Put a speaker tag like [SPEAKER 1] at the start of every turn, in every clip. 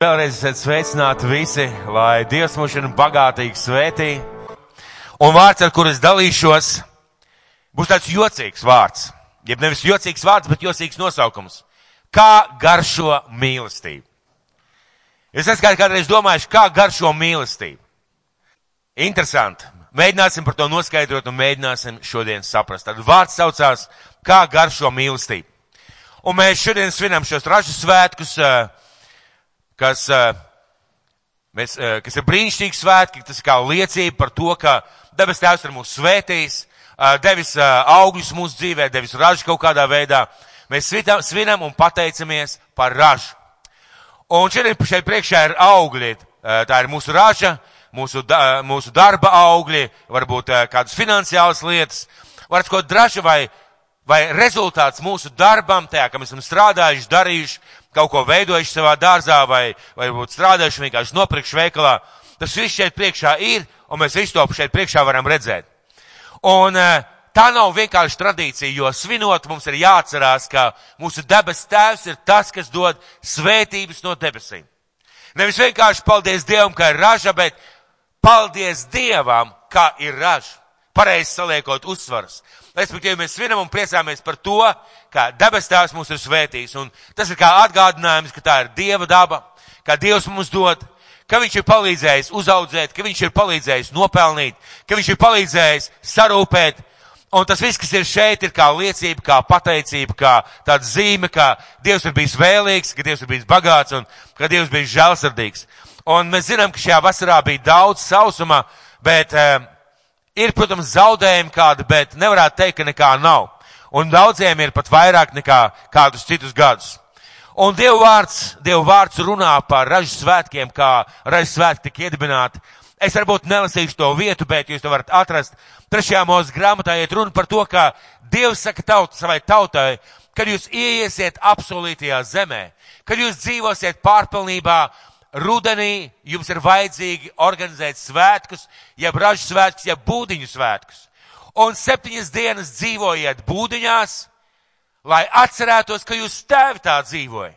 [SPEAKER 1] Vēlreiz esat sveicināti visi, lai Dievs mūs šodien bagātīgi svētī. Un vārds, ar kur es dalīšos, būs tāds jocīgs vārds. Jeb nevis jocīgs vārds, bet jocīgs nosaukums. Kā garšo mīlestību? Jūs esat kādreiz domājuši, kā garšo mīlestību? Interesanti. Mēģināsim par to noskaidrot un mēģināsim šodien saprast. Tad vārds saucās, kā garšo mīlestību. Un mēs šodien svinam šos ražu svētkus, uh, kas, mēs, kas ir brīnišķīgi svētki, tas ir kā liecība par to, ka debes tēvs ir mūsu svētījis, devis augļus mūsu dzīvē, devis ražu kaut kādā veidā. Mēs svinam un pateicamies par ražu. Un šeit, šeit priekšā ir augļi. Tā ir mūsu raža, mūsu, da, mūsu darba augļi, varbūt kādas finansiālas lietas, varbūt kaut draža vai, vai rezultāts mūsu darbam, tajā, ka mēs esam strādājuši, darījuši, kaut ko veidojuši savā dārzā vai, vai strādājuši vienkārši nopirkšu veikalā. Tas viss šeit priekšā ir, un mēs visu to šeit priekšā varam redzēt. Un eh, tā nav vienkārši tradīcija, jo svinot mums ir jāatcerās, ka mūsu debes tēvs ir tas, kas dod svētības no debesīm. Nevis vienkārši paldies Dievam, ka ir raža, bet paldies Dievam, ka ir raža. Pareizi saliekot uzsvaras. Respektīvi, mēs svinam un priecājamies par to, ka debes tēvs mūs ir svētījis. Un tas ir kā atgādinājums, ka tā ir Dieva daba, ka Dievs mums dod, ka Viņš ir palīdzējis uzaudzēt, ka Viņš ir palīdzējis nopelnīt, ka Viņš ir palīdzējis sarūpēt. Un tas viss, kas ir šeit, ir kā liecība, kā pateicība, kā tāda zīme, ka Dievs ir bijis vēlīgs, ka Dievs ir bijis bagāts un ka Dievs bija žēlsirdīgs. Un mēs zinām, ka šajā vasarā bija daudz sausuma, bet uh, Ir, protams, zaudējumi kādi, bet nevarētu teikt, ka nekā nav. Un daudziem ir pat vairāk nekā kādus citus gadus. Un Dieva vārds, Dieva vārds runā par ražu svētkiem, kā ražu svētki tika iedibināti. Es varbūt nelasīšu to vietu, bet jūs to varat atrast. Trešajā mūsu grāmatā iet runa par to, ka Dievs saka taut, savai tautai, kad jūs ieiesiet apsolītajā zemē, kad jūs dzīvosiet pārpilnībā, rudenī jums ir vajadzīgi organizēt svētkus, jeb ražu svētkus, jeb būdiņu svētkus. Un septiņas dienas dzīvojiet būdiņās, lai atcerētos, ka jūs tēvi tā dzīvoja.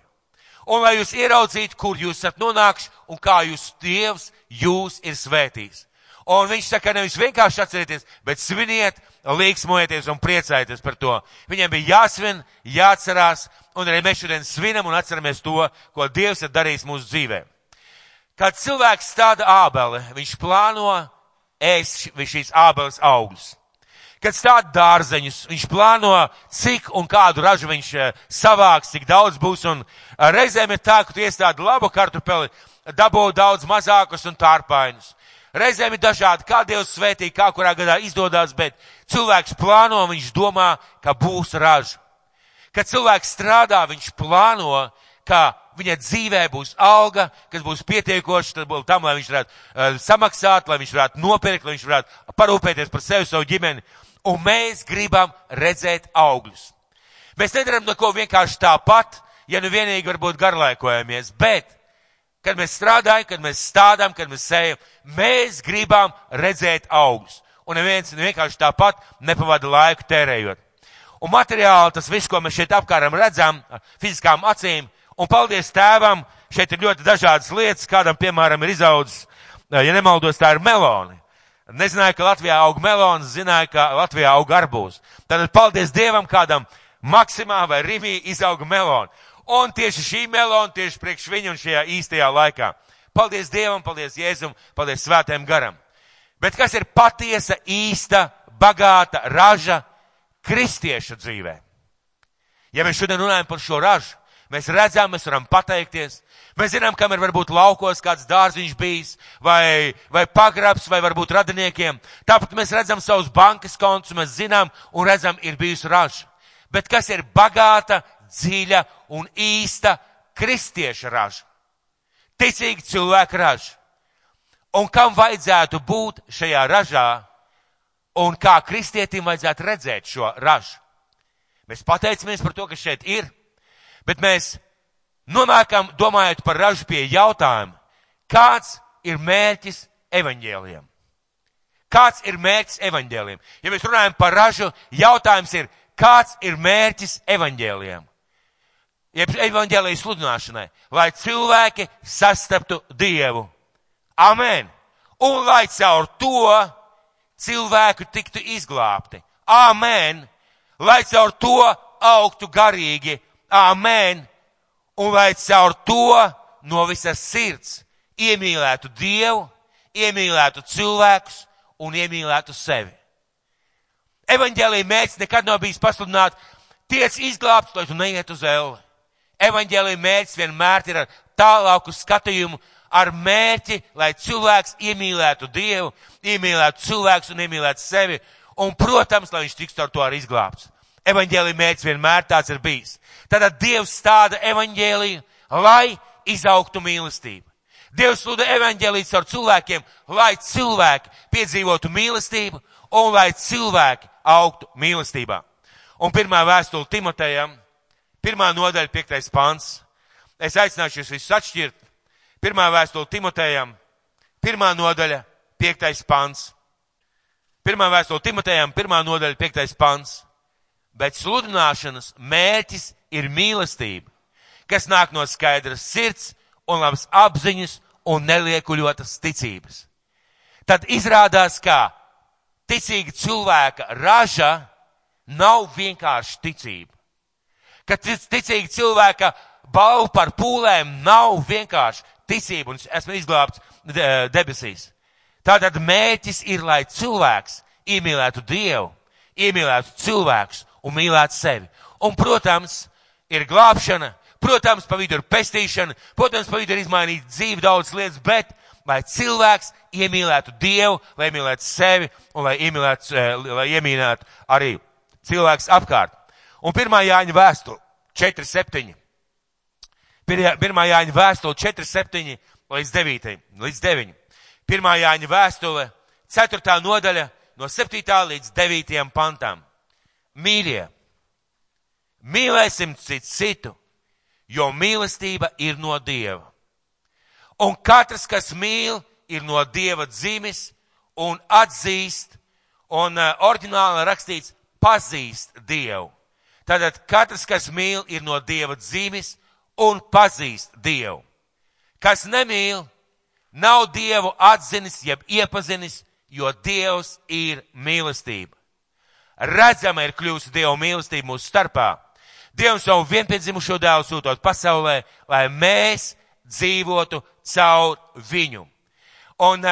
[SPEAKER 1] Un lai jūs ieraudzītu, kur jūs esat nonākuši un kā jūs Dievs jūs ir svētījis. Un viņš saka, nevis vienkārši atcerieties, bet sviniet, līksmojieties un priecājieties par to. Viņiem bija jāsvin, jāatcerās, un arī mēs šodien svinam un atceramies to, ko Dievs ir darījis mūsu dzīvēm. Kad cilvēks stāda ābeli, viņš plāno ēst šīs ābeles augļus. Kad stāda dārzeņus, viņš plāno, cik un kādu ražu viņš eh, savāks, cik daudz būs, un eh, reizēm ir tā, ka tu iestādi labu kartupeli, dabū daudz mazākus un tārpainus. Reizēm ir dažādi, kā Dievs svētī, kā kurā gadā izdodās, bet cilvēks plāno, viņš domā, ka būs raža. Kad cilvēks strādā, viņš plāno, ka viņa dzīvē būs alga, kas būs pietiekoša, tam, lai viņš varētu uh, samaksāt, lai viņš varētu nopirkt, lai viņš varētu parūpēties par sevi, savu ģimeni. Un mēs gribam redzēt augļus. Mēs nedaram neko vienkārši tāpat, ja nu vienīgi varbūt garlaikojamies, bet, kad mēs strādājam, kad mēs stādām, kad mēs sējam, mēs gribam redzēt augļus. Un neviens vienkārši tāpat nepavada laiku tērējot. Un materiāli tas viss, ko mēs šeit apkāram redzam, fiziskām acīm, Un paldies tēvam, šeit ir ļoti dažādas lietas, kādam, piemēram, ir izaudzis, ja nemaldos, tā ir meloni. Nezināju, ka Latvijā aug melons, zināju, ka Latvijā aug arbūs. Tad paldies Dievam, kādam Maksimā vai Rimī izauga meloni. Un tieši šī melona, tieši priekš viņu un šajā īstajā laikā. Paldies Dievam, paldies Jēzum, paldies Svētēm garam. Bet kas ir patiesa, īsta, bagāta raža kristiešu dzīvē? Ja mēs šodien runājam par šo ražu, Mēs redzam, mēs varam pateikties. Mēs zinām, kam ir varbūt laukos kāds dārziņš bijis, vai, vai pagrabs, vai varbūt radiniekiem. Tāpat mēs redzam savus bankas kontus, mēs zinām un redzam, ir bijusi raža. Bet kas ir bagāta, dziļa un īsta kristieša raža? Ticīga cilvēka raža. Un kam vajadzētu būt šajā ražā? Un kā kristietim vajadzētu redzēt šo ražu? Mēs pateicamies par to, kas šeit ir Bet mēs nonākam, domājot par ražu pie jautājuma, kāds ir mērķis evaņģēliem? Kāds ir mērķis evaņģēliem? Ja mēs runājam par ražu, jautājums ir, kāds ir mērķis evaņģēliem? jeb evaņģēlijas sludināšanai, lai cilvēki sastaptu Dievu. Amen. Un lai caur to cilvēku tiktu izglābti. Amen. Lai caur to augtu garīgi. Amen. Un lai caur to no visas sirds iemīlētu Dievu, iemīlētu cilvēkus un iemīlētu sevi. Evanģēlīja mērķis nekad nav bijis pasludināt, tiec izglābts, lai tu neiet uz elli. Evanģēlīja mērķis vienmēr ir ar tālāku skatījumu, ar mērķi, lai cilvēks iemīlētu Dievu, iemīlētu cilvēkus un iemīlētu sevi, un, protams, lai viņš tiks ar to arī izglābts. Evanģēlīja mērķis vienmēr tāds ir bijis. Tātad Dievs stāda evanģēliju, lai izaugtu mīlestība. Dievs lūdza evanģēlīt ar cilvēkiem, lai cilvēki piedzīvotu mīlestību un lai cilvēki augtu mīlestībā. Un pirmā vēstule Timotejam, pirmā nodaļa, piektais pants. Es aicināšu jūs visus atšķirt. Pirmā vēstule Timotejam, pirmā nodaļa, piektais pants. Pirmā vēstule Timotejam, pirmā nodaļa, piektais pants. Bet sludināšanas mērķis ir mīlestība, kas nāk no skaidras sirds un labas apziņas un neliekuļotas ticības. Tad izrādās, ka ticīga cilvēka raža nav vienkārši ticība. Ka ticīga cilvēka balva par pūlēm nav vienkārši ticība un esmu izglābts debesīs. Tātad mērķis ir, lai cilvēks iemīlētu Dievu, iemīlētu cilvēkus un mīlētu sevi. Un, protams, ir glābšana, Protams, pa vidu ir pestīšana, protams, pa vidu ir izmainīt dzīvi daudz lietas, bet lai cilvēks iemīlētu Dievu, lai iemīlētu sevi un lai iemīlētu, eh, lai iemīlētu arī cilvēks apkārt. Un pirmā Jāņa vēstule 4.7. Pirmā Jāņa vēstule 4.7 līdz 9. Līdz 9. Pirmā Jāņa vēstule 4. nodaļa no 7. līdz 9. pantām. Mīļie, mīlēsim citu citu jo mīlestība ir no Dieva. Un katrs, kas mīl, ir no Dieva dzimis un atzīst, un uh, oriģināli rakstīts, pazīst Dievu. Tātad katrs, kas mīl, ir no Dieva dzimis un pazīst Dievu. Kas nemīl, nav Dievu atzinis, jeb iepazinis, jo Dievs ir mīlestība. Redzama ir kļūst Dieva mīlestība mūsu starpā Dievs savu vienpiedzimušo dēlu sūtot pasaulē, lai mēs dzīvotu caur viņu. Un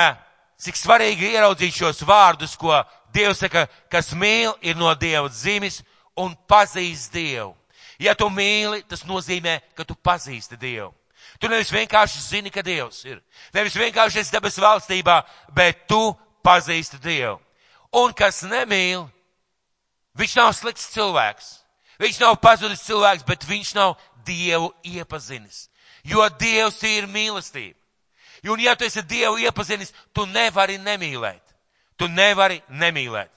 [SPEAKER 1] cik svarīgi ieraudzīt šos vārdus, ko Dievs saka, kas mīl, ir no Dieva dzimis un pazīst Dievu. Ja tu mīli, tas nozīmē, ka tu pazīsti Dievu. Tu nevis vienkārši zini, ka Dievs ir. Nevis vienkārši esi debes valstībā, bet tu pazīsti Dievu. Un kas nemīl, viņš nav slikts cilvēks. Viņš nav pazudis cilvēks, bet viņš nav Dievu iepazinis. Jo Dievs ir mīlestība. Un ja tu esi Dievu iepazinis, tu nevari nemīlēt. Tu nevari nemīlēt.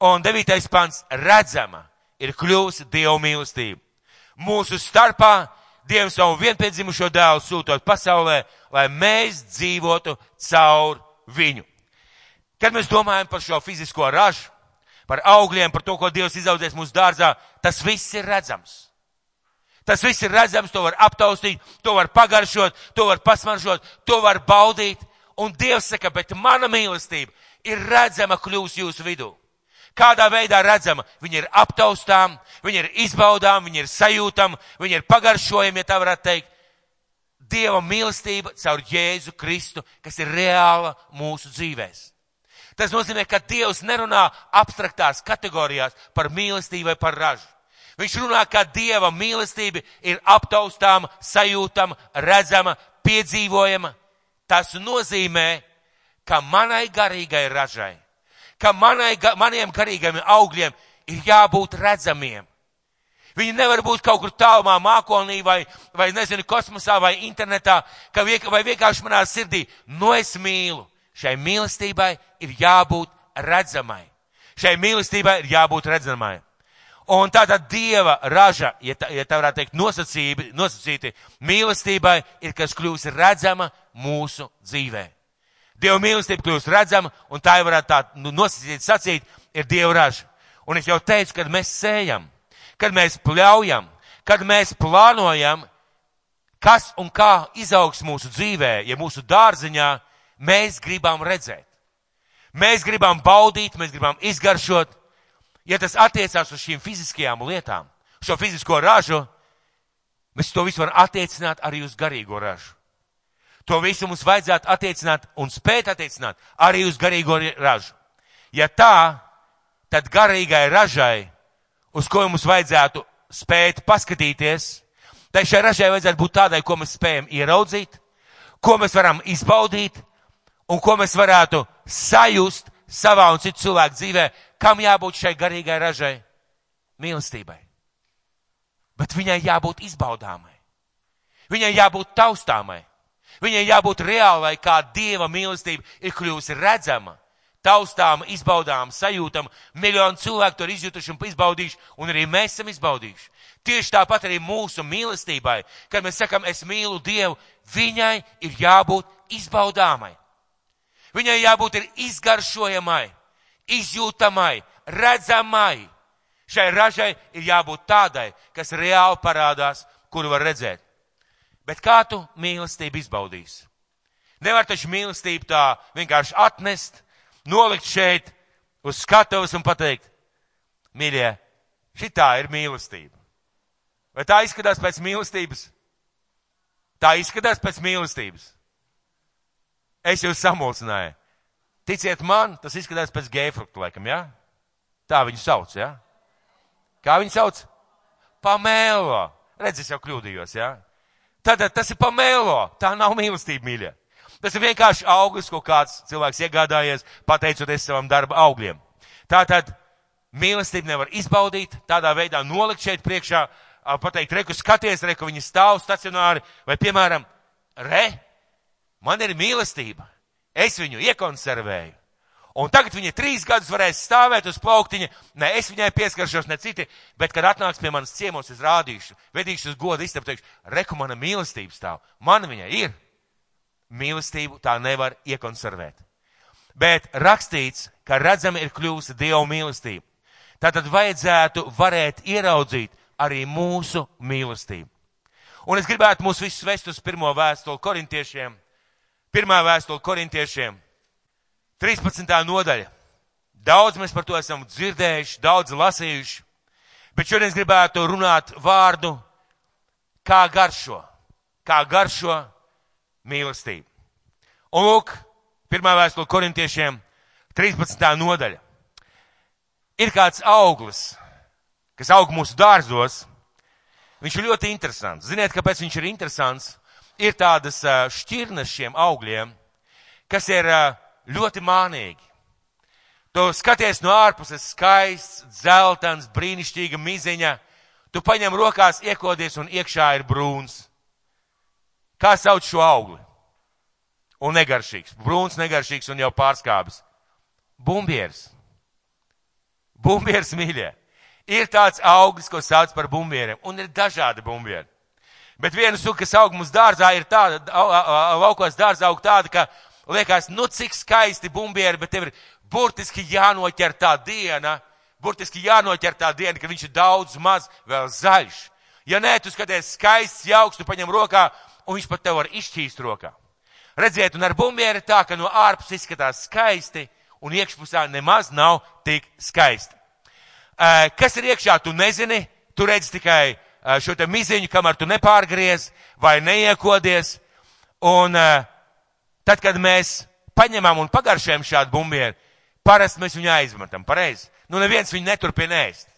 [SPEAKER 1] Un devītais pants redzama ir kļūsi Dievu mīlestība. Mūsu starpā Dievs savu vienpiedzimušo dēlu sūtot pasaulē, lai mēs dzīvotu caur viņu. Kad mēs domājam par šo fizisko ražu, par augļiem, par to, ko Dievs izaudzēs mūsu dārzā, tas viss ir redzams. Tas viss ir redzams, to var aptaustīt, to var pagaršot, to var pasmaržot, to var baudīt. Un Dievs saka, bet mana mīlestība ir redzama kļūs jūsu vidū. Kādā veidā redzama? Viņa ir aptaustām, viņa ir izbaudām, viņa ir sajūtama, viņa ir pagaršojama, ja tā varētu teikt. Dieva mīlestība caur Jēzu Kristu, kas ir reāla mūsu dzīvēs. Tas nozīmē, ka Dievs nerunā abstraktās kategorijās par mīlestību vai par ražu. Viņš runā, ka Dieva mīlestība ir aptaustāma, sajūtama, redzama, piedzīvojama. Tas nozīmē, ka manai garīgai ražai, ka manai, maniem garīgiem augļiem ir jābūt redzamiem. Viņi nevar būt kaut kur tālumā, mākonī vai, vai nezinu, kosmosā vai internetā, ka viek, vai vienkārši manā sirdī, nu es mīlu. Šai mīlestībai ir jābūt redzamai. Šai mīlestībai ir jābūt redzamai. Un tātad Dieva raža, ja tā, ja tā varētu teikt, nosacīti, nosacīti mīlestībai ir, kas kļūs redzama mūsu dzīvē. Dieva mīlestība kļūst redzama, un tā jau varētu tā nu, nosacīt, sacīt, ir Dieva raža. Un es jau teicu, kad mēs sējam, kad mēs pļaujam, kad mēs plānojam, kas un kā izaugs mūsu dzīvē, ja mūsu dārziņā mēs gribam redzēt. Mēs gribam baudīt, mēs gribam izgaršot. Ja tas attiecās uz šīm fiziskajām lietām, šo fizisko ražu, mēs to visu varam attiecināt arī uz garīgo ražu. To visu mums vajadzētu attiecināt un spēt attiecināt arī uz garīgo ražu. Ja tā, tad garīgai ražai, uz ko mums vajadzētu spēt paskatīties, tai šai ražai vajadzētu būt tādai, ko mēs spējam ieraudzīt, ko mēs varam izbaudīt un ko mēs varētu sajust savā un citu cilvēku dzīvē, kam jābūt šai garīgai ražai? Mīlestībai. Bet viņai jābūt izbaudāmai. Viņai jābūt taustāmai. Viņai jābūt reālai, kā Dieva mīlestība ir kļuvusi redzama, taustāma, izbaudāma, sajūtama. Miljonu cilvēku to ir izjutuši un izbaudījuši, un arī mēs esam izbaudījuši. Tieši tāpat arī mūsu mīlestībai, kad mēs sakam, es mīlu Dievu, viņai ir jābūt izbaudāmai. Viņai jābūt ir izgaršojamai, izjūtamai, redzamai. Šai ražai ir jābūt tādai, kas reāli parādās, kuru var redzēt. Bet kā tu mīlestību izbaudīsi? Nevar taču mīlestību tā vienkārši atnest, nolikt šeit uz skatuves un pateikt, mīļie, šitā ir mīlestība. Vai tā izskatās pēc mīlestības? Tā izskatās pēc mīlestības. Es jūs samulsināju. Ticiet man, tas izskatās pēc gēfrukta, laikam, jā? Ja? Tā viņu sauc, jā? Ja? Kā viņu sauc? Pamēlo. Redz, es jau kļūdījos, jā? Ja? Tad tas ir pamēlo. Tā nav mīlestība, mīļa. Tas ir vienkārši auglis, ko kāds cilvēks iegādājies, pateicoties savam darba augļiem. Tātad mīlestību nevar izbaudīt, tādā veidā nolikt šeit priekšā, pateikt, reku skaties, reku viņi stāv stacionāri, vai piemēram, re, Man ir mīlestība. Es viņu iekonservēju. Un tagad viņa trīs gadus varēs stāvēt uz plauktiņa. Ne es viņai pieskaršos, ne citi, bet, kad atnāks pie manas ciemos, es rādīšu, vedīšu uz godu istabu, teikšu, reku mana mīlestība stāv. Man viņa ir. Mīlestību tā nevar iekonservēt. Bet rakstīts, ka redzami ir kļūsi Dieva mīlestība. Tātad vajadzētu varēt ieraudzīt arī mūsu mīlestību. Un es gribētu mūs visus vest uz pirmo vēstuli korintiešiem Pirmā vēstule korintiešiem, 13. nodaļa. Daudz mēs par to esam dzirdējuši, daudz lasījuši, bet šodien es gribētu runāt vārdu, kā garšo, kā garšo mīlestību. Un lūk, pirmā vēstule korintiešiem, 13. nodaļa. Ir kāds auglis, kas aug mūsu dārzos. Viņš ir ļoti interesants. Ziniet, kāpēc viņš ir interesants? Ir tādas šķirnes šiem augļiem, kas ir ļoti mānīgi. Tu skaties no ārpuses skaists, dzeltens, brīnišķīga miziņa. Tu paņem rokās, iekodies un iekšā ir brūns. Kā sauc šo augli? Un negaršīgs. Brūns, negaršīgs un jau pārskābis. Bumbieris. Bumbieris mīļie. Ir tāds auglis, ko sauc par bumbieriem. Un ir dažādi bumbieri. Bet viena suga, kas aug mums dārzā, ir tāda, laukos dārzā aug tāda, ka liekas, nu cik skaisti bumbieri, bet tev ir burtiski jānoķer tā diena, burtiski jānoķer tā diena, ka viņš ir daudz maz vēl zaļš. Ja nē, tu skaties skaists, jauks, tu paņem rokā, un viņš pat tev var izšķīst rokā. Redziet, un ar bumbieri tā, ka no ārpus izskatās skaisti, un iekšpusē nemaz nav tik skaisti. Kas ir iekšā, tu nezini, tu redzi tikai šo te miziņu, kamēr tu nepārgriez vai neiekodies. Un tad, kad mēs paņemam un pagaršējam šādu bumbieri, parasti mēs viņu aizmetam, pareizi. Nu, neviens viņu neturpina ēst.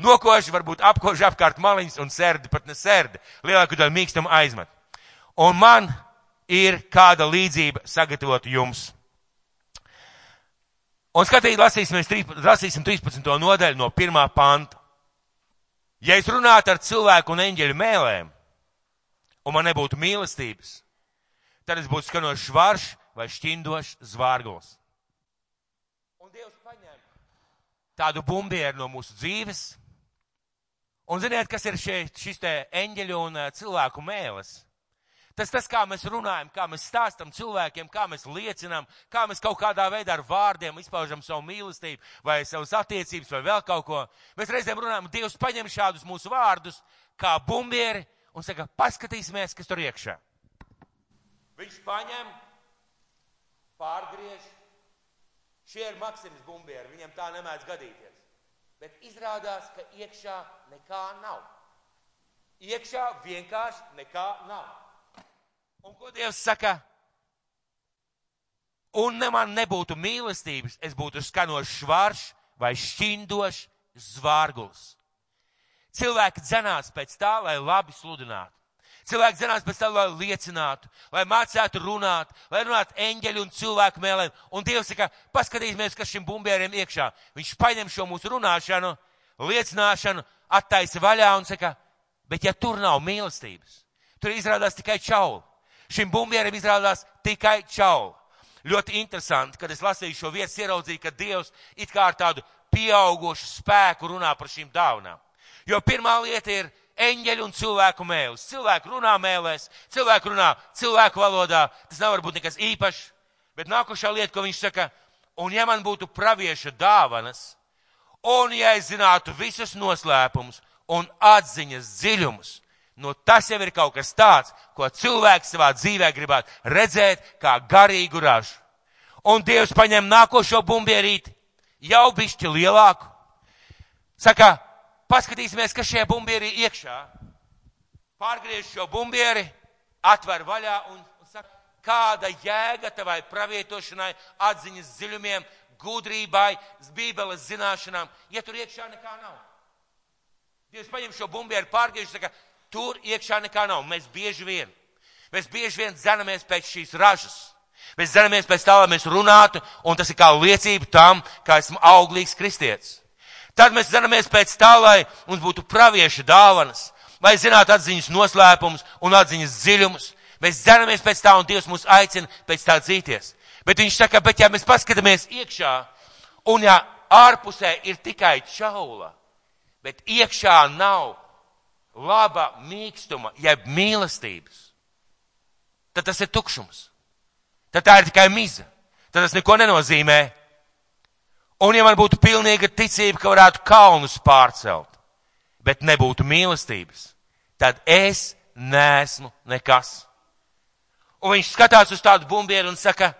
[SPEAKER 1] Nokoši, varbūt apkoši apkārt maliņas un sērdi, pat ne sērdi. Lielāku daļu mīkstam aizmet. Un man ir kāda līdzība sagatavot jums. Un skatīt, lasīsim, lasīsim 13. nodaļu no pirmā panta. Ja es runātu ar cilvēku un eņģeļu mēlēm, un man nebūtu mīlestības, tad es būtu skanošs varš vai šķindošs zvārgls. Un Dievs paņem tādu bumbieru no mūsu dzīves. Un ziniet, kas ir šie, šis te eņģeļu un cilvēku mēlis? Tas tas, kā mēs runājam, kā mēs stāstam cilvēkiem, kā mēs liecinām, kā mēs kaut kādā veidā ar vārdiem izpaužam savu mīlestību vai savas attiecības vai vēl kaut ko. Mēs reizēm runājam, Dievs paņem šādus mūsu vārdus, kā bumbieri un saka, paskatīsimies, kas tur iekšā. Viņš paņem, pārgriež. Šie ir Maksims bumbieri, viņam tā nemēdz gadīties. Bet izrādās, ka iekšā nekā nav. Iekšā vienkārši nekā nav. Un ko Dievs saka? Un ne man nebūtu mīlestības, es būtu skanošs švarš vai šķindošs zvārguls. Cilvēki dzenās pēc tā, lai labi sludinātu. Cilvēki dzenās pēc tā, lai liecinātu, lai mācētu runāt, lai runātu eņģeļu un cilvēku mēlēm. Un Dievs saka, paskatīsimies, kas šim bumbieriem iekšā. Viņš paņem šo mūsu runāšanu, liecināšanu, attaisa vaļā un saka, bet ja tur nav mīlestības, tur izrādās tikai čauli. Šim bumbierim izrādās tikai čauli. Ļoti interesanti, kad es lasīju šo vietu, ieraudzīju, ka Dievs it kā ar tādu pieaugušu spēku runā par šīm dāvanām. Jo pirmā lieta ir eņģeļu un cilvēku mēlis. Cilvēku runā mēlēs, cilvēku runā cilvēku valodā. Tas nevar būt nekas īpašs. Bet nākošā lieta, ko viņš saka, un ja man būtu pravieša dāvanas, un ja es zinātu visus noslēpumus un atziņas dziļumus, nu tas jau ir kaut kas tāds, ko cilvēks savā dzīvē gribētu redzēt kā garīgu ražu. Un Dievs paņem nākošo bumbierīti, jau bišķi lielāku. Saka, paskatīsimies, kas šajā bumbieri iekšā. Pārgriež šo bumbieri, atver vaļā un, saka, kāda jēga tavai pravietošanai, atziņas dziļumiem, gudrībai, bībeles zināšanām, ja tur iekšā nekā nav. Dievs paņem šo bumbieri, pārgriež, saka, tur iekšā nekā nav. Mēs bieži vien, mēs bieži vien dzenamies pēc šīs ražas. Mēs dzenamies pēc tā, lai mēs runātu, un tas ir kā liecība tam, kā esmu auglīgs kristietis. Tad mēs dzenamies pēc tā, lai mums būtu pravieša dāvanas, lai zinātu atziņas noslēpumus un atziņas dziļumus. Mēs dzenamies pēc tā, un Dievs mūs aicina pēc tā dzīties. Bet viņš saka, bet ja mēs paskatāmies iekšā, un ja ārpusē ir tikai čaula, bet iekšā nav laba mīkstuma, jeb mīlestības, tad tas ir tukšums. Tad tā ir tikai miza. Tad tas neko nenozīmē. Un ja man būtu pilnīga ticība, ka varētu kalnus pārcelt, bet nebūtu mīlestības, tad es neesmu nekas. Un viņš skatās uz tādu bumbieru un saka,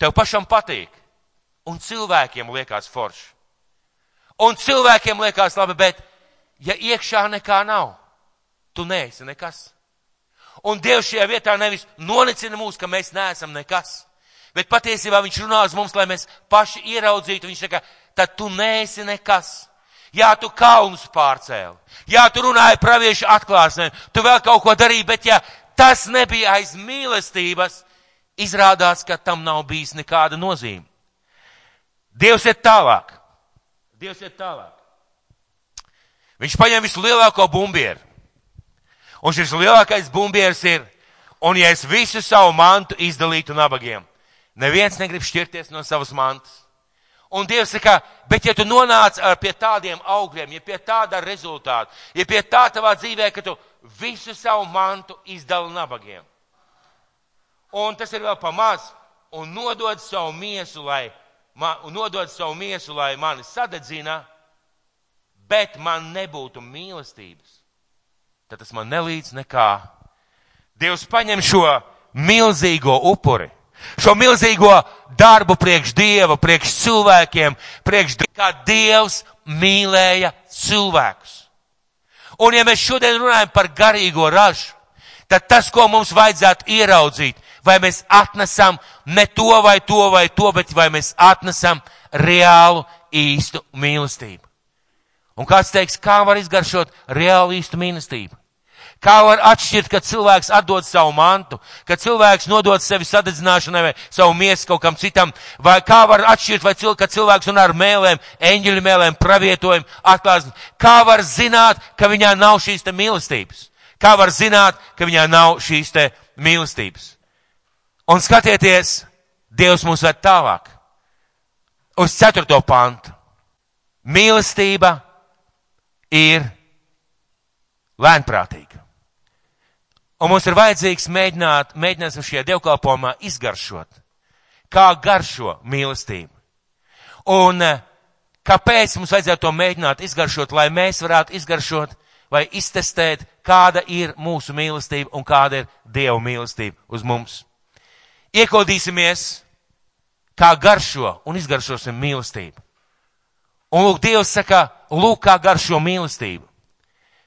[SPEAKER 1] tev pašam patīk, un cilvēkiem liekas forši. Un cilvēkiem liekas labi, bet ja iekšā nekā nav, tu neesi nekas. Un Dievs šajā vietā nevis nonicina mūs, ka mēs neesam nekas Bet patiesībā viņš runā uz mums, lai mēs paši ieraudzītu. Viņš saka, tad tu neesi nekas. Jā, tu kalnus pārcēli. Jā, tu runāji praviešu atklāsmēm. Tu vēl kaut ko darīji, bet ja tas nebija aiz mīlestības, izrādās, ka tam nav bijis nekāda nozīme. Dievs ir tālāk. Dievs ir tālāk. Viņš paņem vislielāko bumbieru. Un šis lielākais bumbieris ir, un ja es visu savu mantu izdalītu nabagiem, Neviens negrib šķirties no savas mantas. Un Dievs saka, bet ja tu nonāc pie tādiem augļiem, ja pie tāda rezultāta, ja pie tā tavā dzīvē, ka tu visu savu mantu izdali nabagiem. Un tas ir vēl pamaz, un nodod savu miesu, lai, nodod savu miesu, lai mani sadedzina, bet man nebūtu mīlestības, tad tas man nelīdz nekā. Dievs paņem šo milzīgo upuri Šo milzīgo darbu priekš Dieva, priekš cilvēkiem, priekš kā Dievs mīlēja cilvēkus. Un ja mēs šodien runājam par garīgo ražu, tad tas, ko mums vajadzētu ieraudzīt, vai mēs atnesam ne to vai to vai to, bet vai mēs atnesam reālu īstu mīlestību. Un kāds teiks, kā var izgaršot reālu īstu mīlestību? Kā var atšķirt, kad cilvēks atdod savu mantu, kad cilvēks nodod sevi sadedzināšanai vai savu miesu kaut kam citam, vai kā var atšķirt, vai cil, kad cilvēks runā ar mēlēm, eņģeļu mēlēm, pravietojumu, atklāsmi. Kā var zināt, ka viņā nav šīs te mīlestības? Kā var zināt, ka viņā nav šīs te mīlestības? Un skatieties, Dievs mūs ved tālāk. Uz ceturto pantu. Mīlestība ir lēnprātīga. Un mums ir vajadzīgs mēģināt, mēģināsim šajā dievkalpojumā izgaršot, kā garšo mīlestību. Un eh, kāpēc mums vajadzētu to mēģināt izgaršot, lai mēs varētu izgaršot vai iztestēt, kāda ir mūsu mīlestība un kāda ir Dieva mīlestība uz mums. Iekodīsimies, kā garšo un izgaršosim mīlestību. Un lūk, Dievs saka, lūk, kā garšo mīlestību.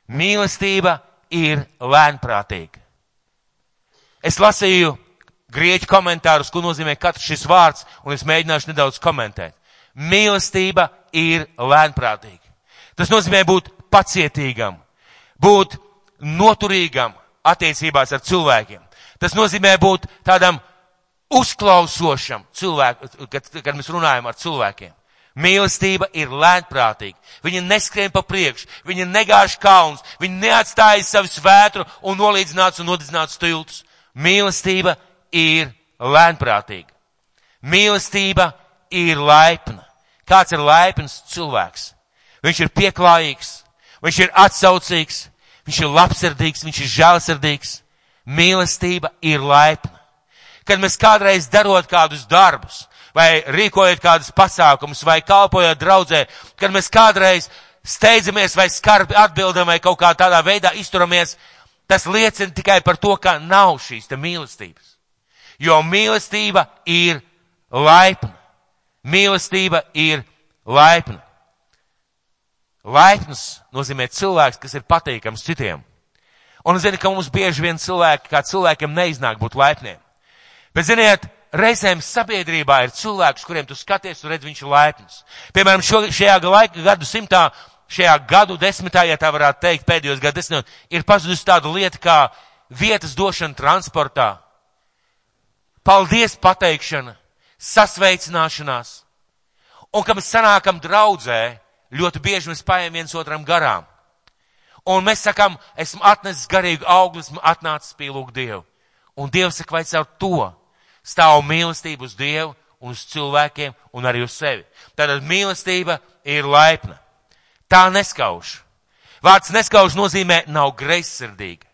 [SPEAKER 1] Mīlestība ir lēnprātīga. Es lasīju grieķu komentārus, ko nozīmē katrs šis vārds, un es mēģināšu nedaudz komentēt. Mīlestība ir lēnprātīga. Tas nozīmē būt pacietīgam, būt noturīgam attiecībās ar cilvēkiem. Tas nozīmē būt tādam uzklausošam cilvēku, kad, kad mēs runājam ar cilvēkiem. Mīlestība ir lēnprātīga. Viņa neskrien pa priekšu, viņa negāž kauns, viņa neatstāja savu svētru un nolīdzināts un nodedzināts tiltus. Mīlestība ir lēnprātīga. Mīlestība ir laipna. Kāds ir laipns cilvēks? Viņš ir pieklājīgs, viņš ir atsaucīgs, viņš ir labsirdīgs, viņš ir žēlsirdīgs. Mīlestība ir laipna. Kad mēs kādreiz darot kādus darbus, vai rīkojot kādus pasākumus, vai kalpojot draudzē, kad mēs kādreiz steidzamies vai skarbi atbildam vai kaut kā tādā veidā izturamies, tas liecina tikai par to, ka nav šīs te mīlestības. Jo mīlestība ir laipna. Mīlestība ir laipna. Laipns nozīmē cilvēks, kas ir patīkams citiem. Un es zinu, ka mums bieži vien cilvēki, kā cilvēkiem neiznāk būt laipniem. Bet ziniet, reizēm sabiedrībā ir cilvēks, kuriem tu skaties un redz, viņš ir laipns. Piemēram, šo, šajā laika gadu simtā, šajā gadu desmitā, ja tā varētu teikt, pēdējos gadu desmitos, ir pazudusi tāda lieta kā vietas došana transportā. Paldies pateikšana, sasveicināšanās. Un, kad mēs sanākam draudzē, ļoti bieži mēs paiem viens otram garām. Un mēs sakam, esmu atnesis garīgu augli, esmu atnācis pielūgt Dievu. Un Dievs saka, vai caur to stāv mīlestība uz Dievu un uz cilvēkiem un arī uz sevi. Tātad mīlestība ir laipna. Tā neskauž. Vārds neskauž nozīmē nav greizsirdīga,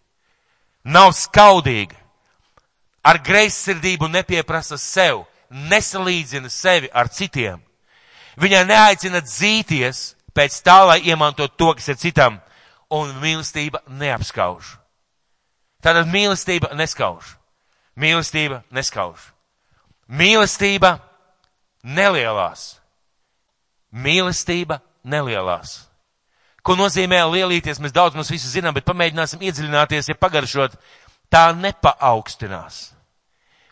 [SPEAKER 1] nav skaudīga. Ar greizsirdību nepieprasa sev, nesalīdzina sevi ar citiem. Viņai neaicina dzīties pēc tā, lai iemantot to, kas ir citam, un mīlestība neapskauž. Tātad mīlestība neskauž. Mīlestība neskauž. Mīlestība nelielās. Mīlestība nelielās. Ko nozīmē lielīties? Mēs daudz mums visu zinām, bet pamēģināsim iedziļināties, ja pagaršot. Tā nepaaugstinās.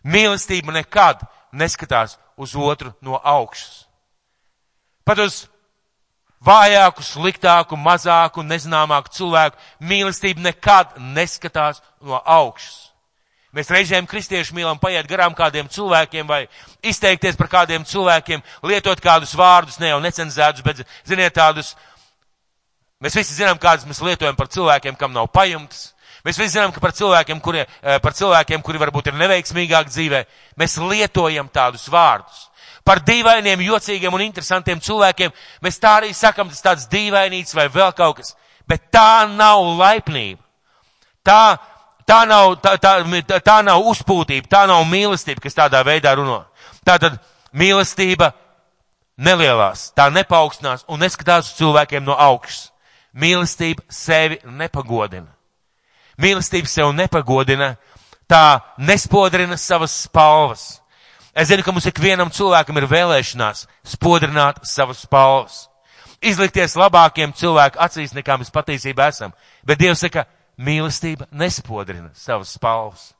[SPEAKER 1] Mīlestība nekad neskatās uz otru no augšas. Pat uz vājāku, sliktāku, mazāku, nezināmāku cilvēku mīlestība nekad neskatās no augšas. Mēs reizēm kristieši mīlam paiet garām kādiem cilvēkiem vai izteikties par kādiem cilvēkiem, lietot kādus vārdus, ne jau necenzētus, bet, ziniet, tādus. Mēs visi zinām, kādas mēs lietojam par cilvēkiem, kam nav pajumtes. Mēs visi zinām, ka par cilvēkiem, kuri, eh, par cilvēkiem, kuri varbūt ir neveiksmīgāk dzīvē, mēs lietojam tādus vārdus. Par dīvainiem, jocīgiem un interesantiem cilvēkiem mēs tā arī sakam, tas tāds dīvainīts vai vēl kaut kas. Bet tā nav laipnība. Tā Tā nav, tā, tā, tā nav uzpūtība, tā nav mīlestība, kas tādā veidā runā. Tā tad mīlestība nelielās, tā nepaukstinās un neskatās uz cilvēkiem no augšas. Mīlestība sevi nepagodina. Mīlestība sev nepagodina, tā nespodrina savas spalvas. Es zinu, ka mums ikvienam cilvēkam ir vēlēšanās spodrināt savas spalvas. Izlikties labākiem cilvēku acīs, nekā mēs patiesībā esam. Bet Dievs saka, mīlestība nespodrina savas spalvas.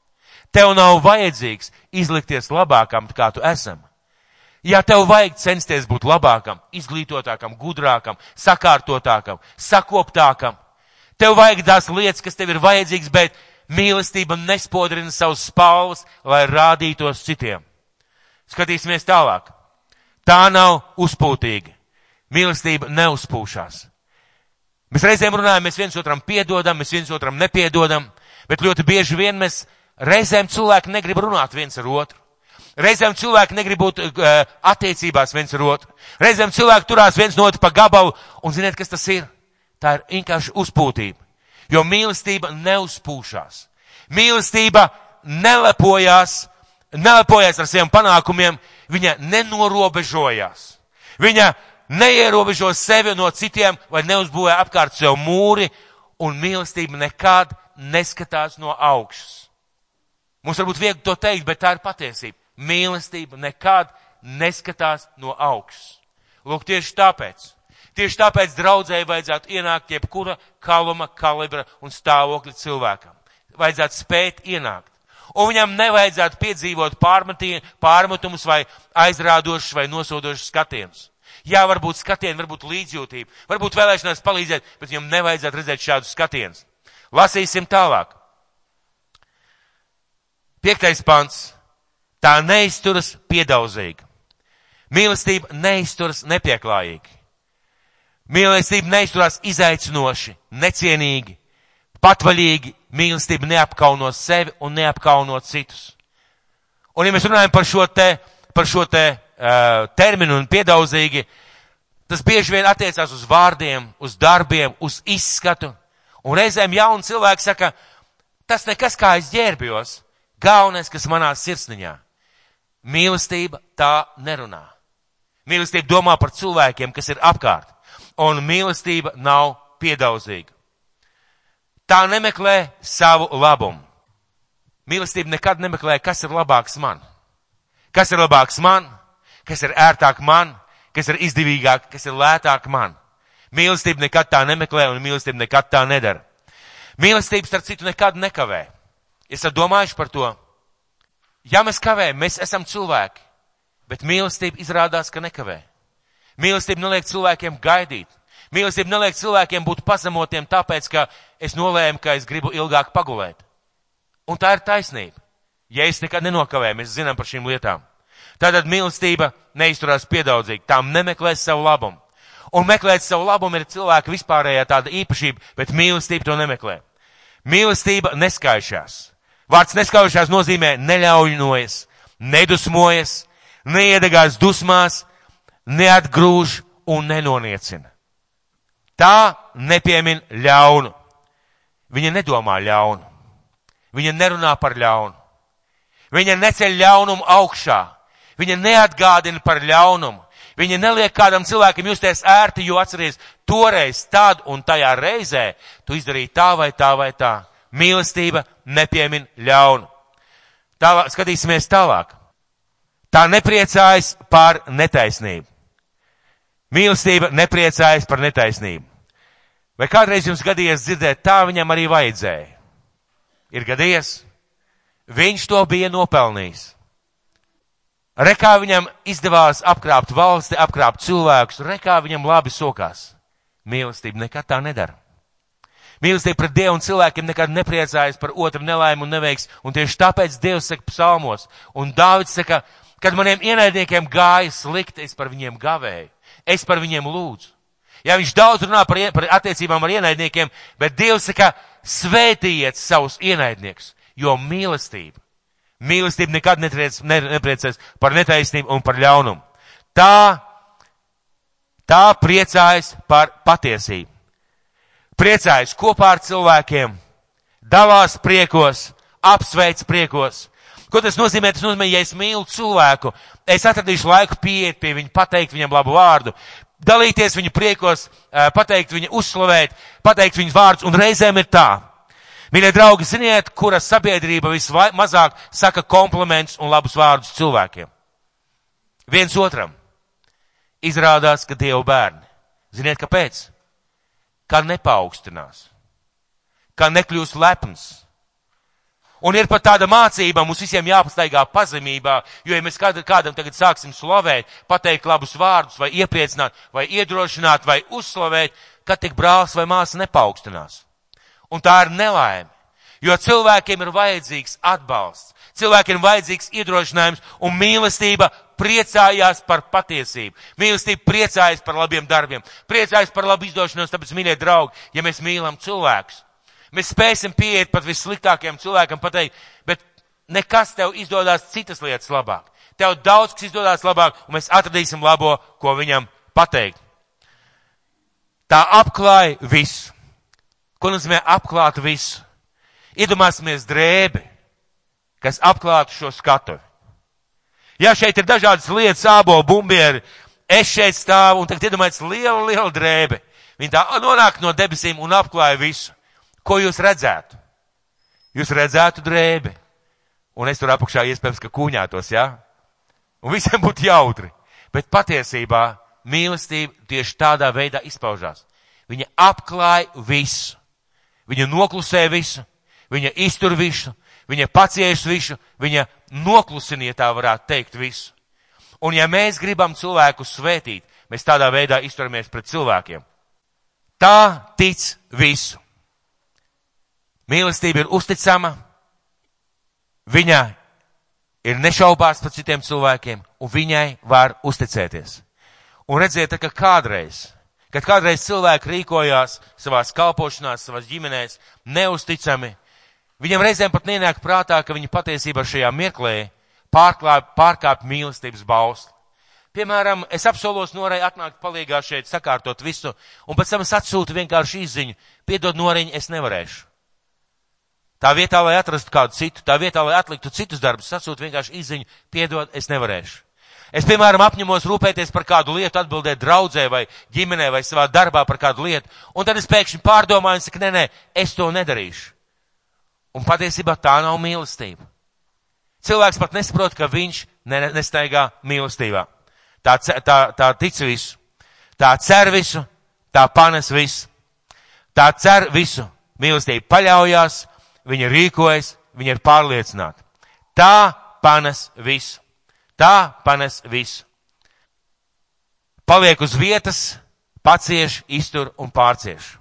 [SPEAKER 1] Tev nav vajadzīgs izlikties labākam, kā tu esam. Ja tev vajag censties būt labākam, izglītotākam, gudrākam, sakārtotākam, sakoptākam, tev vajag tās lietas, kas tev ir vajadzīgas, bet mīlestība nespodrina savus spalvas, lai rādītos citiem. Skatīsimies tālāk. Tā nav uzpūtīga. Mīlestība neuzpūšās. Mēs reizēm runājam, mēs viens otram piedodam, mēs viens otram nepiedodam, bet ļoti bieži vien mēs reizēm cilvēki negrib runāt viens ar otru. Reizēm cilvēki negrib būt uh, attiecībās viens ar otru. Reizēm cilvēki turās viens no otru pa gabalu, un ziniet, kas tas ir? Tā ir vienkārši uzpūtība. Jo mīlestība neuzpūšās. Mīlestība nelepojās, nelepojās ar saviem panākumiem, viņa nenorobežojās. Viņa neierobežo sevi no citiem vai neuzbūvē apkārt sev mūri Un mīlestība nekad neskatās no augšas. Mums varbūt viegli to teikt, bet tā ir patiesība. Mīlestība nekad neskatās no augšas. Lūk, tieši tāpēc. Tieši tāpēc draudzēji vajadzētu ienākt jebkura kaluma, kalibra un stāvokļa cilvēkam. Vajadzētu spēt ienākt. Un viņam nevajadzētu piedzīvot pārmetumus vai aizrādošus vai nosodošus skatienus. Jā, varbūt skatieni, varbūt līdzjūtība, varbūt vēlēšanās palīdzēt, bet viņam nevajadzētu redzēt šādus skatienus. Lasīsim tālāk. Piektais pants. Tā neizturas piedaudzīgi. Mīlestība neizturas nepieklājīgi. Mīlestība neizturās izaicinoši, necienīgi, patvaļīgi. Mīlestība neapkauno sevi un neapkauno citus. Un ja mēs runājam par šo te, par šo te uh, terminu un piedaudzīgi, tas bieži vien attiecās uz vārdiem, uz darbiem, uz izskatu. Un reizēm jauni cilvēki saka, tas nekas kā es ģērbjos, galvenais, kas manā sirsniņā. Mīlestība tā nerunā. Mīlestība domā par cilvēkiem, kas ir apkārt. Un mīlestība nav piedaudzīga. Tā nemeklē savu labumu. Mīlestība nekad nemeklē, kas ir labāks man. Kas ir labāks man, kas ir ērtāk man, kas ir izdevīgāk, kas ir lētāk man. Mīlestība nekad tā nemeklē un mīlestība nekad tā nedara. Mīlestība, starp citu, nekad nekavē. Esat domājuši par to? Ja mēs kavējam, mēs esam cilvēki, bet mīlestība izrādās, ka nekavē. Mīlestība neliek cilvēkiem gaidīt. Mīlestība neliek cilvēkiem būt pazemotiem tāpēc, ka es nolēmu, ka es gribu ilgāk pagulēt. Un tā ir taisnība. Ja es nekad nenokavēju, mēs zinām par šīm lietām. Tātad mīlestība neizturās piedaudzīgi, tām nemeklēs savu labumu. Un meklēt savu labumu ir cilvēka vispārējā tāda īpašība, bet mīlestība to nemeklē. Mīlestība neskaišās. Vārds neskaišās nozīmē neļaujunojas, nedusmojas, neiedegās dusmās, neatgrūž un nenoniecina. Tā nepiemin ļaunu. Viņa nedomā ļaunu. Viņa nerunā par ļaunu. Viņa neceļ ļaunumu augšā. Viņa neatgādina par ļaunumu. Viņa neliek kādam cilvēkam justies ērti, jo atceries, toreiz, tad un tajā reizē tu izdarīji tā vai tā vai tā. Mīlestība nepiemin ļaunu. Tālāk, skatīsimies tālāk. Tā nepriecājas par netaisnību. Mīlestība nepriecājas par netaisnību. Vai kādreiz jums gadījies dzirdēt, tā viņam arī vajadzēja? Ir gadījies? Viņš to bija nopelnījis. Rekā viņam izdevās apkrāpt valsti, apkrāpt cilvēkus, rekā viņam labi sokās. Mīlestība nekad tā nedara. Mīlestība pret Dievu un cilvēkiem nekad nepriecājas par otru nelaimu un neveiks, un tieši tāpēc Dievs saka psalmos, un Dāvids saka, kad maniem ienaidniekiem gāja slikti, es par viņiem gavēju, es par viņiem lūdzu. Ja viņš daudz runā par, par attiecībām ar ienaidniekiem, bet Dievs saka, svētījiet savus ienaidniekus, jo mīlestība, mīlestība nekad netriec, ne, nepriecēs par netaisnību un par ļaunumu. Tā, tā priecājas par patiesību. Priecājas kopā ar cilvēkiem, dalās priekos, apsveic priekos. Ko tas nozīmē? Tas nozīmē, ja es mīlu cilvēku, es atradīšu laiku pieiet pie viņa, pateikt viņam labu vārdu, dalīties viņu priekos, pateikt viņu uzslavēt, pateikt viņu vārdus, un reizēm ir tā. Mīļie draugi, ziniet, kura sabiedrība vismazāk saka kompliments un labus vārdus cilvēkiem? Viens otram. Izrādās, ka Dievu bērni. Ziniet, kāpēc? Kā nepaukstinās. Kā nekļūst lepns Un ir pat tāda mācība, mums visiem jāpastaigā pazemībā, jo ja mēs kādam tagad sāksim slavēt, pateikt labus vārdus, vai iepriecināt, vai iedrošināt, vai uzslavēt, kad tik brālis vai māsa nepaukstinās. Un tā ir nelaime, jo cilvēkiem ir vajadzīgs atbalsts, cilvēkiem ir vajadzīgs iedrošinājums, un mīlestība priecājās par patiesību. Mīlestība priecājas par labiem darbiem, priecājas par labu izdošanos, tāpēc, mīļie draugi, ja mēs mīlam cilvēkus, Mēs spēsim pieiet pat vissliktākajam cilvēkam pateikt, bet nekas tev izdodas citas lietas labāk. Tev daudz kas izdodas labāk, un mēs atradīsim labo, ko viņam pateikt. Tā apklāja visu. Ko nozīmē apklāt visu? Iedomāsimies drēbi, kas apklātu šo skatu. Jā, šeit ir dažādas lietas, ābolu, bumbieri. Es šeit stāvu un tagad iedomājieties lielu, lielu drēbi. Viņa tā nonāk no debesīm un apklāja visu. ko jūs redzētu? Jūs redzētu drēbi. Un es tur apakšā iespējams, ka kuņātos, jā? Ja? Un visiem būtu jautri. Bet patiesībā mīlestība tieši tādā veidā izpaužās. Viņa apklāja visu. Viņa noklusē visu. Viņa iztur visu. Viņa pacieš visu. Viņa noklusina, ja tā varētu teikt, visu. Un ja mēs gribam cilvēku svētīt, mēs tādā veidā izturamies pret cilvēkiem. Tā tic visu. Mīlestība ir uzticama, viņa ir nešaubās par citiem cilvēkiem, un viņai var uzticēties. Un redziet, ka kādreiz, kad kādreiz cilvēki rīkojās savās kalpošanās, savās ģimenēs neusticami, viņam reizēm pat nenāk prātā, ka viņi patiesībā šajā mirklē pārkāp mīlestības bausli. Piemēram, es apsolos norai atnākt palīgā šeit, sakārtot visu, un pēc tam es atsūtu vienkārši izziņu, piedod noriņu, es nevarēšu. Tā vietā, lai atrastu kādu citu, tā vietā, lai atliktu citus darbus, sasūtu vienkārši izziņu, piedod, es nevarēšu. Es, piemēram, apņemos rūpēties par kādu lietu, atbildēt draudzē vai ģimenē vai savā darbā par kādu lietu, un tad es pēkšņi pārdomāju un saku, nē, nē, es to nedarīšu. Un patiesībā tā nav mīlestība. Cilvēks pat nesaprot, ka viņš nestaigā mīlestībā. Tā, tā, tā tic visu, tā cer visu, tā panes visu, tā cer visu. Mīlestība paļaujās, viņa rīkojas, viņa ir pārliecināta. Tā panes visu. Tā panes visu. Paliek uz vietas, pacieš, iztur un pārcieš.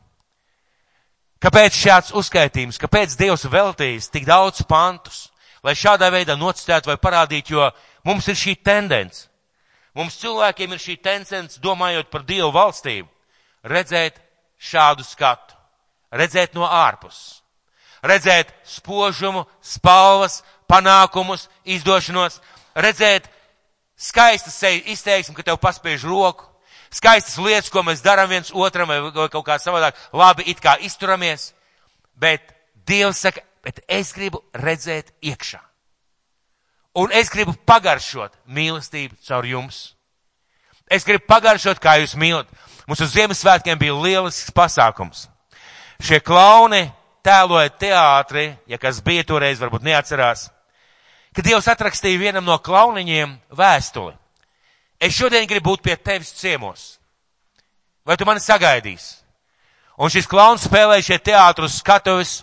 [SPEAKER 1] Kāpēc šāds uzskaitījums, kāpēc Dievs veltījis tik daudz pantus, lai šādā veidā nocitētu vai parādītu, jo mums ir šī tendence. Mums cilvēkiem ir šī tendence, domājot par Dievu valstību, redzēt šādu skatu, redzēt no ārpuses, redzēt spožumu, spalvas, panākumus, izdošanos, redzēt skaistas seju izteiksmi, ka tev paspiež roku, skaistas lietas, ko mēs darām viens otram vai kaut kā savādāk, labi it kā izturamies, bet Dievs saka, bet es gribu redzēt iekšā. Un es gribu pagaršot mīlestību caur jums. Es gribu pagaršot, kā jūs mīlat. Mums uz Ziemassvētkiem bija lielisks pasākums. Šie klauni tēloja teātri, ja kas bija toreiz, varbūt neatcerās, ka Dievs atrakstīja vienam no klauniņiem vēstuli. Es šodien gribu būt pie tevis ciemos. Vai tu mani sagaidīsi? Un šis klauns spēlēja šie teātrus skatuves,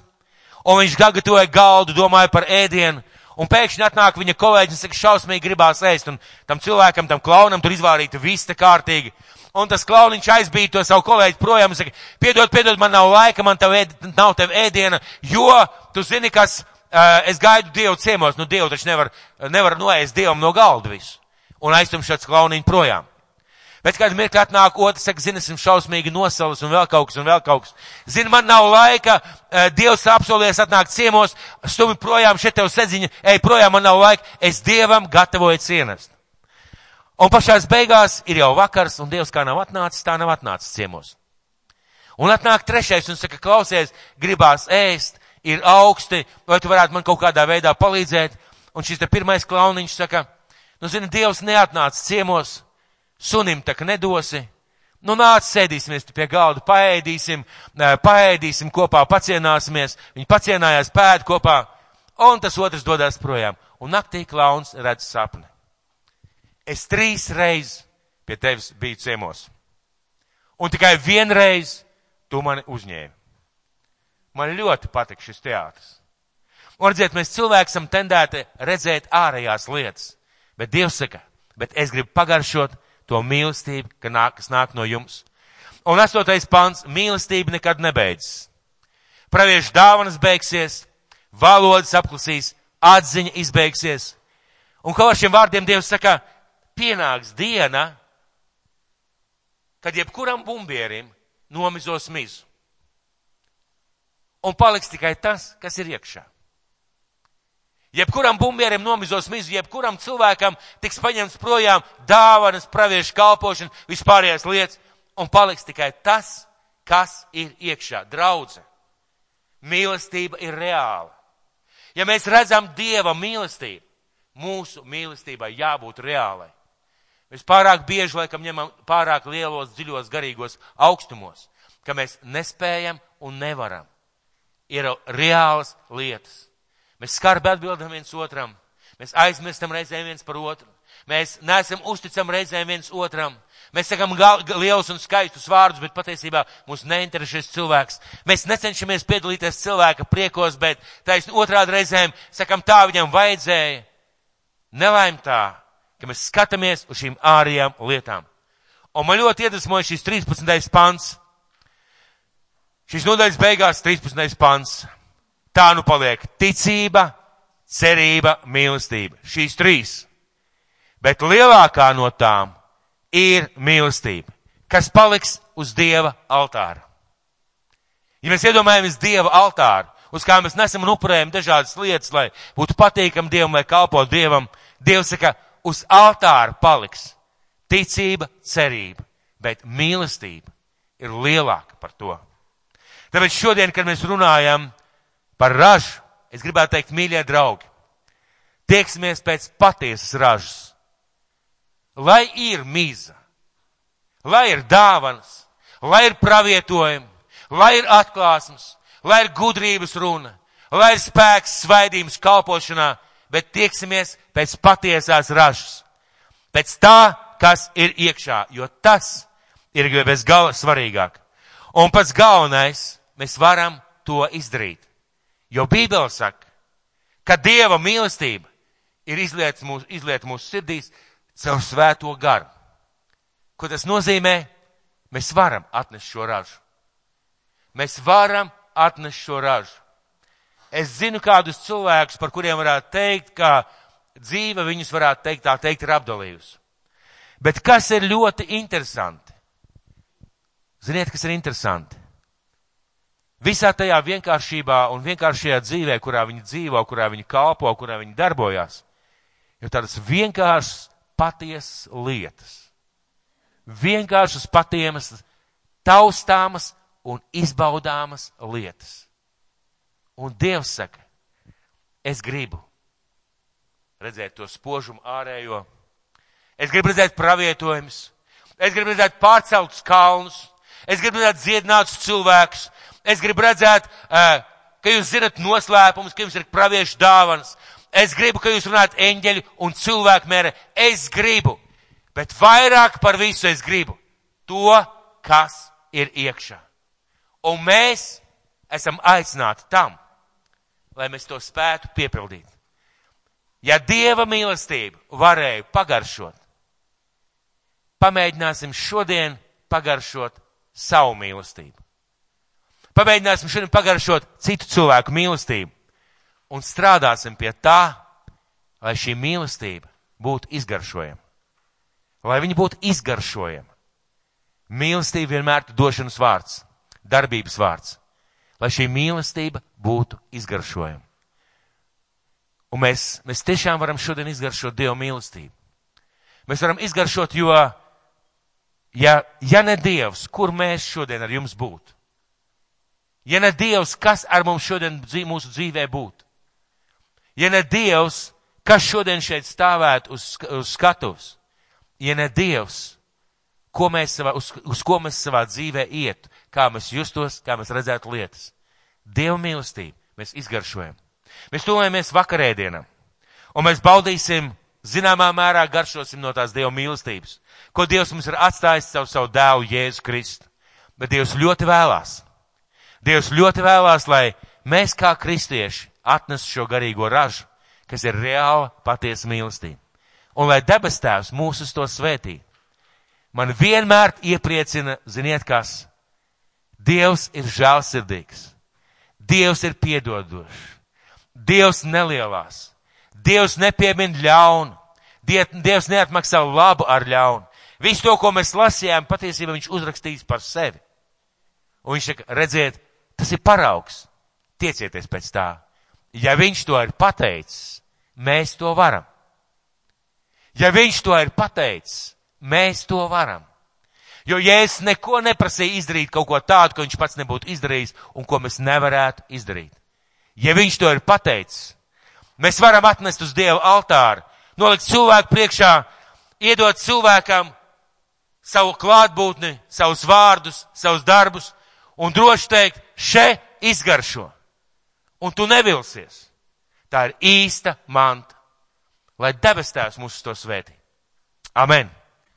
[SPEAKER 1] un viņš gatavoja galdu, domāja par ēdienu, un pēkšņi atnāk viņa kolēģis un saka, šausmīgi gribās ēst, un tam cilvēkam, tam klaunam tur izvārīta vista kārtīgi. Un tas klauniņš aizbīja to savu kolēģi projām un saka, piedod, piedod, man nav laika, man tev ēd, nav tev ēdiena, jo tu zini, kas, es gaidu Dievu ciemos, nu Dievu taču nevar, nevar noēst Dievam no galda visu. Un aiztum šāds klauniņš projām. Bet kādu mirkli atnāk otrs, saka, zini, esmu šausmīgi nosalis un vēl kaut kas un vēl kaut kas. Zini, man nav laika, eh, Dievs apsolies atnākt ciemos, stumi projām, šeit tev sedziņa, ej projām, man nav laika, es Dievam gatavoju cienest. Un pašās beigās ir jau vakars, un Dievs kā nav atnācis, tā nav atnācis ciemos. Un atnāk trešais un saka, klausies, gribās ēst, ir augsti, vai tu varētu man kaut kādā veidā palīdzēt. Un šis te pirmais klauniņš saka, nu zini, Dievs neatnāca ciemos, sunim tak nedosi. Nu, nāc, sēdīsimies pie galda, paēdīsim, paēdīsim kopā, pacienāsimies. Viņi pacienājās pēd kopā, un tas otrs dodas projām. Un naktī klauns redz sapni. Es trīs reizes pie tevis biju ciemos. Un tikai vienreiz tu mani uzņēmi. Man ļoti patīk šis teātris. Un redziet, mēs cilvēki esam tendēti redzēt ārējās lietas, bet Dievs saka, bet es gribu pagaršot to mīlestību, ka nāk, kas nāk no jums. Un astotais pants - mīlestība nekad nebeidzas. Praviešu dāvanas beigsies, valodas apklusīs, atziņa izbeigsies. Un kā ar šiem vārdiem Dievs saka, pienāks diena, kad jebkuram bumbierim nomizos mizu. Un paliks tikai tas, kas ir iekšā. Jebkuram bumbierim nomizos mizu, jebkuram cilvēkam tiks paņemts projām dāvanas, praviešu kalpošana, vispārējās lietas, un paliks tikai tas, kas ir iekšā. Draudze, mīlestība ir reāla. Ja mēs redzam Dieva mīlestību, mūsu mīlestībai jābūt reālai. Mēs pārāk bieži laikam ņemam pārāk lielos, dziļos, garīgos augstumos, ka mēs nespējam un nevaram. Ir reālas lietas. Mēs skarbi atbildam viens otram, mēs aizmirstam reizēm viens par otru, mēs neesam uzticam reizēm viens otram. Mēs sakam lielus un skaistus vārdus, bet patiesībā mūs neinteresē šis cilvēks. Mēs necenšamies piedalīties cilvēka priekos, bet taisn otrādi reizēm sakam tā viņam vajadzēja. Nelaim tā, ka mēs skatāmies uz šīm ārējām lietām. Un man ļoti iedvesmoja šis 13. pants. Šis nodaļas beigās 13. pants. Tā nu paliek ticība, cerība, mīlestība. Šīs trīs. Bet lielākā no tām ir mīlestība, kas paliks uz Dieva altāra. Ja mēs iedomājamies Dieva altāru, uz kā mēs nesam un upurējam dažādas lietas, lai būtu patīkam Dievam, lai kalpotu Dievam, Dievs saka, uz altāra paliks ticība, cerība, bet mīlestība ir lielāka par to. Tāpēc šodien, kad mēs runājam par ražu, es gribētu teikt, mīļie draugi, tieksimies pēc patiesas ražas lai ir mīza, lai ir dāvanas, lai ir pravietojumi, lai ir atklāsmes, lai ir gudrības runa, lai ir spēks svaidījums kalpošanā, bet tieksimies pēc patiesās ražas, pēc tā, kas ir iekšā, jo tas ir bez gala svarīgāk. Un pats galvenais, mēs varam to izdarīt. Jo Bībele saka, ka Dieva mīlestība ir izlieta mūsu, izliet mūsu sirdīs, savu svēto garu. Ko tas nozīmē? Mēs varam atnest šo ražu. Mēs varam atnest šo ražu. Es zinu kādus cilvēkus, par kuriem varētu teikt, ka dzīve viņus varētu teikt, tā teikt, ir apdalījusi. Bet kas ir ļoti interesanti? Ziniet, kas ir interesanti? Visā tajā vienkāršībā un vienkāršajā dzīvē, kurā viņi dzīvo, kurā viņi kalpo, kurā viņi darbojās, ir tādas vienkāršas patiesas lietas. Vienkāršas patiemas, taustāmas un izbaudāmas lietas. Un Dievs saka, es gribu redzēt to spožumu ārējo, es gribu redzēt pravietojumus, es gribu redzēt pārceltus kalnus, es gribu redzēt dziedinātus cilvēkus, es gribu redzēt, ka jūs zinat noslēpumus, ka jums ir praviešu dāvanas, Es gribu, ka jūs runājat eņģeļu un cilvēku mērē. Es gribu. Bet vairāk par visu es gribu to, kas ir iekšā. Un mēs esam aicināti tam, lai mēs to spētu piepildīt. Ja Dieva mīlestība varēja pagaršot, pamēģināsim šodien pagaršot savu mīlestību. Pamēģināsim šodien pagaršot citu cilvēku mīlestību un strādāsim pie tā, lai šī mīlestība būtu izgaršojama. Lai viņa būtu izgaršojama. Mīlestība vienmēr ir došanas vārds, darbības vārds. Lai šī mīlestība būtu izgaršojama. Un mēs, mēs tiešām varam šodien izgaršot Dieva mīlestību. Mēs varam izgaršot, jo, ja, ja ne Dievs, kur mēs šodien ar jums būtu? Ja ne Dievs, kas ar mums šodien mūsu dzīvē būtu? Ja ne Dievs, kas šodien šeit stāvētu uz, uz skatuves? Ja ne Dievs, ko mēs savā, uz, uz ko mēs savā dzīvē iet, kā mēs justos, kā mēs redzētu lietas. Dieva mīlestību mēs izgaršojam. Mēs tuvojamies vakarēdienam, un mēs baudīsim, zināmā mērā garšosim no tās Dieva mīlestības, ko Dievs mums ir atstājis savu, savu dēlu Jēzu Kristu. Bet Dievs ļoti vēlās. Dievs ļoti vēlās, lai mēs kā kristieši atnes šo garīgo ražu, kas ir reāla patiesa mīlestība. Un lai debes tēvs mūs uz to svētī. Man vienmēr iepriecina, ziniet kas, Dievs ir žēlsirdīgs, Dievs ir piedodošs, Dievs nelielās, Dievs nepiemin ļaunu, Dievs neatmaksā labu ar ļaunu. Visu to, ko mēs lasījām, patiesībā viņš uzrakstīs par sevi. Un viņš saka, redziet, tas ir paraugs, tiecieties pēc tā. Ja viņš to ir pateicis, mēs to varam. Ja viņš to ir pateicis, mēs to varam. Jo Jēzus neko neprasīja izdarīt kaut ko tādu, ko viņš pats nebūtu izdarījis un ko mēs nevarētu izdarīt. Ja viņš to ir pateicis, mēs varam atnest uz Dieva altāru, nolikt cilvēku priekšā, iedot cilvēkam savu klātbūtni, savus vārdus, savus darbus un droši teikt, še izgaršo. un tu nevilsies. Tā ir īsta manta. Lai debes tēvs mūs to svētī. Amen!